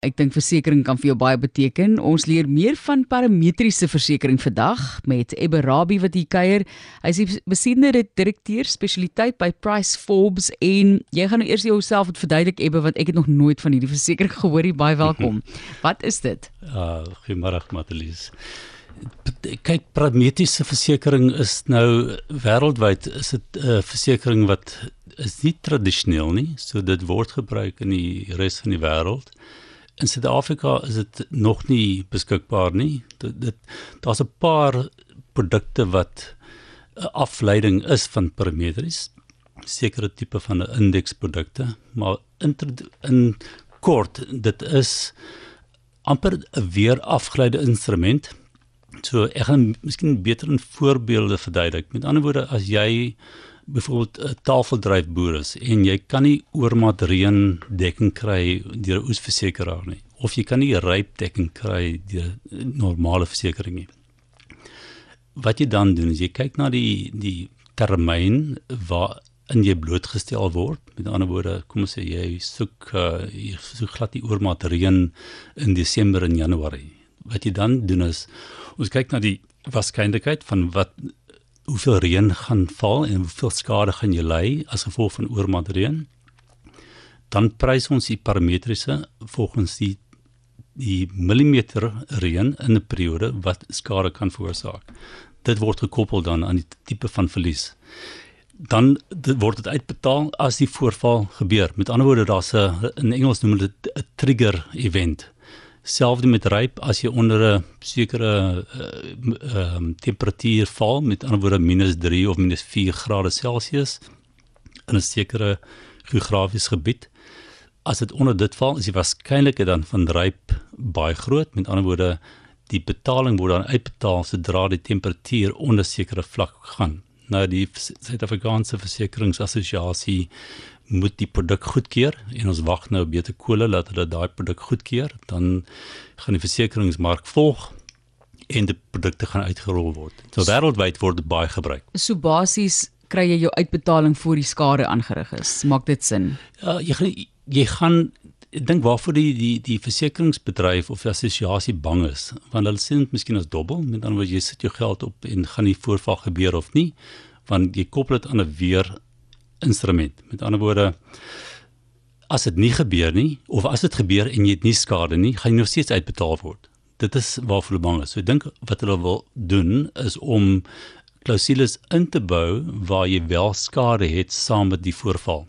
Ek dink versekerings kan vir jou baie beteken. Ons leer meer van parametriese versekerings vandag met Ebbe Rabbi wat hier kuier. Hy is die besiende direkteur spesialiteit by Price Forbes en jy gaan nou eers jouself moet verduidelik Ebbe want ek het nog nooit van hierdie versekering gehoor nie. Baie welkom. wat is dit? Uh, goeiemôre Matelies. Kyk, parametriese versekerings is nou wêreldwyd is dit 'n uh, versekerings wat is nie tradisioneel nie. So dit word gebruik in die res van die wêreld. In Suid-Afrika is dit nog nie beskikbaar nie. Dit, dit daar's 'n paar produkte wat 'n afleiding is van parametries, sekere tipe van 'n indeksprodukte, maar in in kort dit is amper 'n weer afgeleide instrument. So ek gaan miskien beter in voorbeelde verduidelik. Met ander woorde, as jy byvoorbeeld 'n tafeldryfboer is en jy kan nie oormaat reën dekking kry deur 'n oesversekeraar nie of jy kan nie ryp dekking kry deur normale versekerings nie. Wat jy dan doen is jy kyk na die die termyn waar in jy blootgestel word. Met ander woorde, kom ons sê jy soek uh, jy soek glad die oormaat reën in Desember en Januarie. Wat jy dan doen is ons kyk na die waarskynlikheid van wat hoeveel reën gaan val en hoeveel skade gaan jy ly as gevolg van oormaat reën. Dan prys ons die parametriese volgens die die millimeter reën in 'n periode wat skade kan veroorsaak. Dit word gekoppel dan aan die tipe van verlies. Dan dit word dit uitbetaal as die voorval gebeur. Met ander woorde, daar's 'n in Engels noem hulle dit 'n trigger event selfs met ryp as jy onder 'n sekere ehm uh, uh, temperatuur val met ander woorde minus 3 of minus 4 grade Celsius in 'n sekere geografiese gebied. As dit onder dit val is die waarskynlikheid dan van ryp baie groot. Met ander woorde die betaling word dan uitbetaal sodra die temperatuur onder sekere vlak gaan. Nou die Suid-Afrikaanse Versekeringsassosiasie moet die produk goedkeur en ons wag nou beter kole dat hulle daai produk goedkeur dan gaan die versekeringsmark volg en die produkte gaan uitgerol word. So wêreldwyd word dit baie gebruik. So basies kry jy jou uitbetaling voor die skade aangerig is. Maak dit sin? Ja, jy gaan jy gaan ek dink waarvoor die die die versekeringsbedryf of assosiasie bang is, want hulle sien dit miskien as dobbel, met ander woorde jy sit jou geld op en gaan die voorval gebeur of nie, want jy koppel dit aan 'n weer instrument. Met ander woorde as dit nie gebeur nie of as dit gebeur en jy het nie skade nie, gaan jy nog steeds uitbetaal word. Dit is waarvoor hulle bang is. So ek dink wat hulle wil doen is om klausules in te bou waar jy wel skade het saam met die voorval.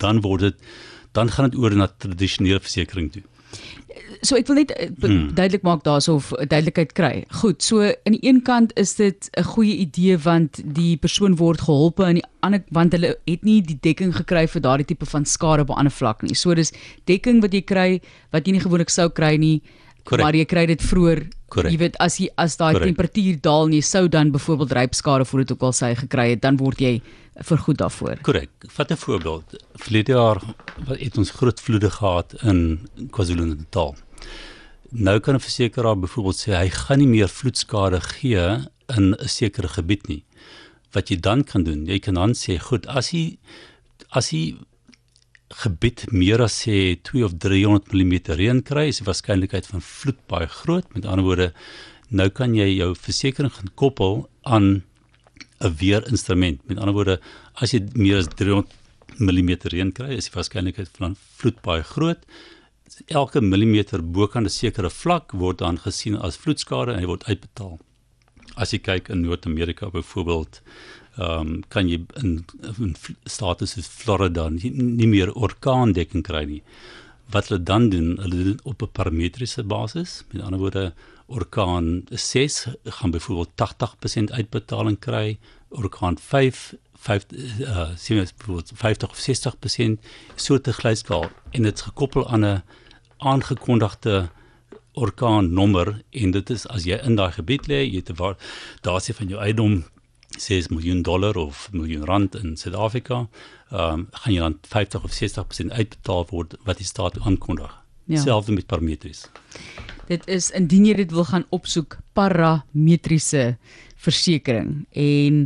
Dan word dit dan gaan dit oor na tradisionele versekerings toe so ek wil net uh, hmm. duidelik maak daarsof duidelikheid kry. Goed, so aan die een kant is dit 'n goeie idee want die persoon word geholpe en die ander want hulle het nie die dekking gekry vir daardie tipe van skade op 'n ander vlak nie. So dis dekking wat jy kry wat jy nie gewoonlik sou kry nie. Correct. Maar jy kry dit vroeër. Jy weet as jy as daai temperatuur daal en jy sou dan byvoorbeeld rypskade voor dit ook al sy gekry het, dan word jy vergoed daarvoor. Korrek. Vat 'n voorbeeld. Verlede jaar het ons groot vloede gehad in KwaZulu-Natal. Nou kan 'n versekeraar byvoorbeeld sê hy gaan nie meer vloedskade gee in 'n sekere gebied nie. Wat jy dan kan doen, jy kan dan sê, goed, as jy as jy gebied meer as sê 2 of 300 mm reën kry, is die waarskynlikheid van vloed baie groot. Met ander woorde, nou kan jy jou versekering gaan koppel aan 'n weerinstrument. Met ander woorde, as jy meer as 300 mm reën kry, is die waarskynlikheid van vloed baie groot elke millimeter bokant 'n sekere vlak word dan gesien as vloedskade en hy word uitbetaal. As jy kyk in Noord-Amerika byvoorbeeld, ehm um, kan jy in, in state soos Florida nie, nie meer orkaandekking kry nie. Wat hulle dan doen, hulle doen op 'n parametriese basis. Met ander woorde, orkaan 6 gaan byvoorbeeld 80% uitbetaling kry, orkaan 5 5 uh, sien jy byvoorbeeld 50 of 60% so te gelyskaal en dit's gekoppel aan 'n aangekondigde orkaan nommer en dit is as jy in daai gebied lê, jy het waar daar sê van jou eiendom 6 miljoen dollar of miljoen rand in Suid-Afrika, ehm um, gaan jy dan 50 of 60% uitbetaal word wat die staat aankondig. Ja. Selfs met parameters. Dit is indien jy dit wil gaan opsoek parametriese versekerings en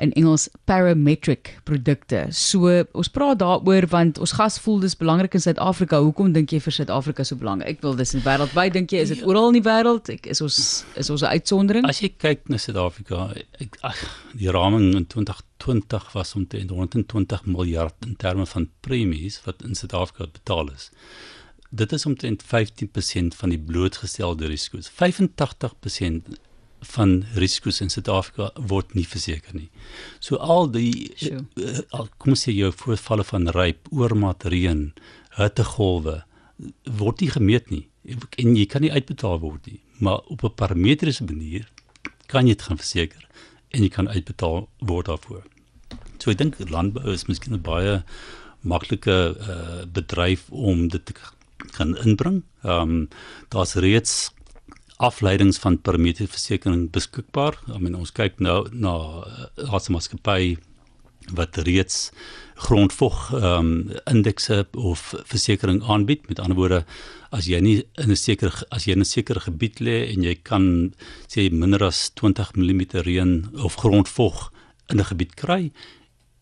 in Engels parametric produkte. So ons praat daaroor want ons gas voel dis belangrik in Suid-Afrika. Hoekom dink jy vir Suid-Afrika so belangrik? Ek wil dis in wêreldwyd dink jy is dit oral in die wêreld? Ek is ons is ons 'n uitsondering? As jy kyk na Suid-Afrika, ag die raming in 2020 was omtrent 120 miljard in terme van premies wat in Suid-Afrika betaal is dit is omtrent 15% van die blootgestelde risiko's. 85% van risiko's in Suid-Afrika word nie verseker nie. So al die sure. uh, al kom sê jy voorvalle van ryp, oormat reën, hittegolwe word nie gemeet nie en jy kan nie uitbetaal word nie. Maar op 'n parametriese manier kan jy dit gaan verseker en jy kan uitbetaal word daarvoor. So ek dink landbou is miskien 'n baie maklike uh, bedryf om dit te kan inbring. Ehm um, daar's reeds afleidings van parameterversekering beskikbaar. I mean ons kyk nou na Haase Maatskappy wat reeds grondvog ehm um, indekse of versekerings aanbied. Met ander woorde, as jy nie in 'n sekere as jy in 'n sekere gebied lê en jy kan sê minder as 20 mm reën of grondvog in 'n gebied kry,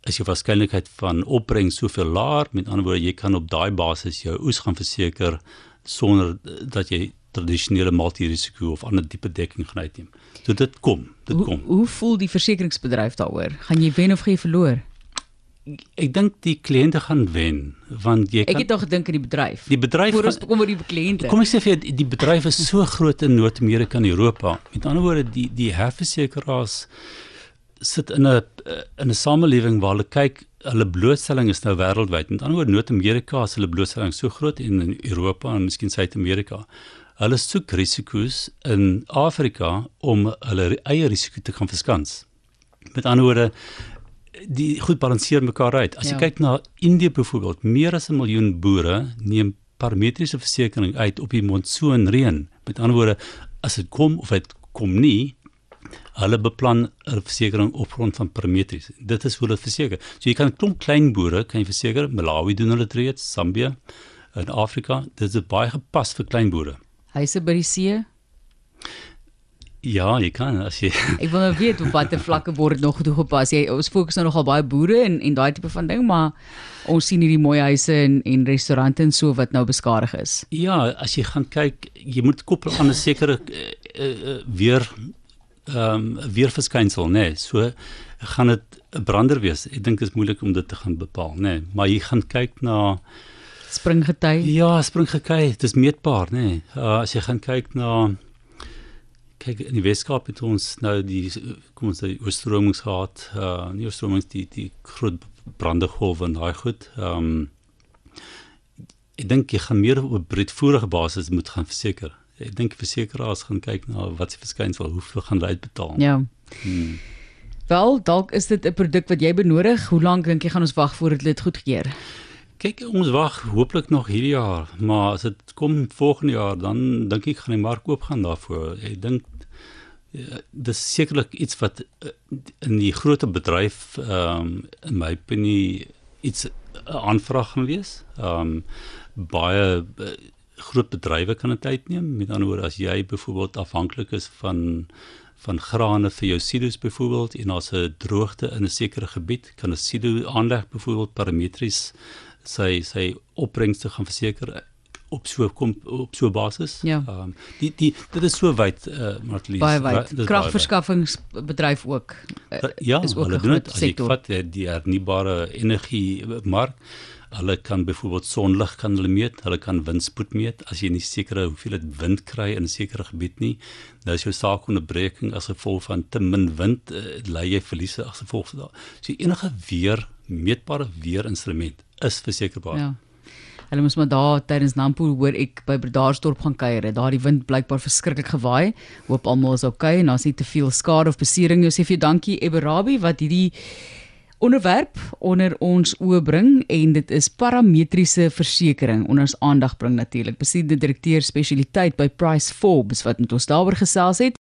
is jou waarskynlikheid van opbrengs soveel laer. Met ander woorde, jy kan op daai basis jou oes gaan verseker sonder dat jy tradisionele multirisiko of ander tipe dekking gaan uitneem. So dit kom, dit hoe, kom. Hoe voel die versekeringsbedryf daaroor? Gaan jy wen of gaan jy verloor? Ek dink die kliënte gaan wen want jy kan Ek het nog gedink aan die bedryf. Die bedryf voor ons kom oor die kliënte. Kom ek sê vir jou die bedryf is so groot in Noord-Amerika en Europa. Met ander woorde die die herversekeraars sit in 'n in 'n samelewing waar hulle kyk hulle blootstelling is nou wêreldwyd. Met ander woorde Noord-Amerika is hulle blootstelling so groot en in Europa en miskien Suid-Amerika. Hulle soek risiko's in Afrika om hulle eie risiko te kan verskans. Met ander woorde die goed balanseer mekaar uit. As jy ja. kyk na Indië byvoorbeeld, meer as 'n miljoen boere neem parametriese versekerings uit op die monsoonreën. Met ander woorde, as dit kom of dit kom nie, hulle beplan 'n versekerings op grond van parameters. Dit is hoe hulle verseker. So jy kan 'n klomp klein boere kan jy verseker. Malawi doen hulle reeds, Zambia in Afrika. Dit is baie gepas vir klein boere. Huise by die see? Ja, jy kan as jy Ek wil nou weet op watter vlakke word nog toegepas. Jy ons fokus nou nogal baie boere en en daai tipe van ding, maar ons sien hierdie mooi huise en en restaurante en so wat nou beskadig is. Ja, as jy gaan kyk, jy moet koppel aan 'n sekere uh, uh, weer ehm um, weerverskynsel nê. Nee. So gaan dit 'n brander wees. Ek dink dit is moeilik om dit te gaan bepaal nê. Nee. Maar jy gaan kyk na springgety. Ja, springgety, dit is meetbaar nê. Nee. Uh, as jy gaan kyk na kyk in die Weskaap het ons nou die kom ons sê oorstromings gehad. Uh nie oorstromings die die groot brandegolwe en daai goed. Ehm um, ek dink jy gaan meer op 'n breedvoerige basis moet gaan verseker ek dink versekerings gaan kyk na wat se verskynsel hoeveel gaan hulle uitbetaal. Ja. Hmm. Wel, dalk is dit 'n produk wat jy benodig. Hoe lank dink jy gaan ons wag voordat dit goedkeur? Kyk, ons wag hooplik nog hierdie jaar, maar as dit kom volgende jaar, dan dink ek gaan die mark oop gaan daarvoor. Ek dink ja, dis sekerlik iets wat eh, in die groot bedryf ehm um, in my opinie iets 'n aanvraag gaan wees. Ehm um, baie groot bedrywe kan dit uitneem. Met ander woorde, as jy byvoorbeeld afhanklik is van van grane vir jou silo's byvoorbeeld en as 'n droogte in 'n sekere gebied, kan 'n silo aanleg byvoorbeeld parametries sy sy opbrengste gaan verseker op so kom op so basis. Ja. Ehm um, die die dit is so wyd eh uh, Martlies. Baie wyd. Kragverskaffingsbedryf ook uh, ja, is ook 'n groot sektor. As jy vat die hernubare energie mark Hulle kan byvoorbeeld sonlig kan hulle meet, hulle kan windspoed meet as jy nie seker hoeveel dit wind kry in 'n sekere gebied nie. Nou as jou saak onderbreking as gevolg van te min wind, uh, lei jy verliese as gevolg van daai. So enige weer meetbare weerinstrument is versekerbaar. Ja. Hulle moes maar daar tydens Nampo hoor ek by Bredasdorp gaan kuier. Daar die wind blykbaar verskriklik gewaai. Hoop almal is okay en daar's nie te veel skade of besering. Ons sê vir jou dankie Eberabi wat hierdie onderwerp onder ons oë bring en dit is parametriese versekerings onder ons aandag bring natuurlik. Besiede direkteur spesialiteit by Price Forbes wat met ons daaroor gesels het.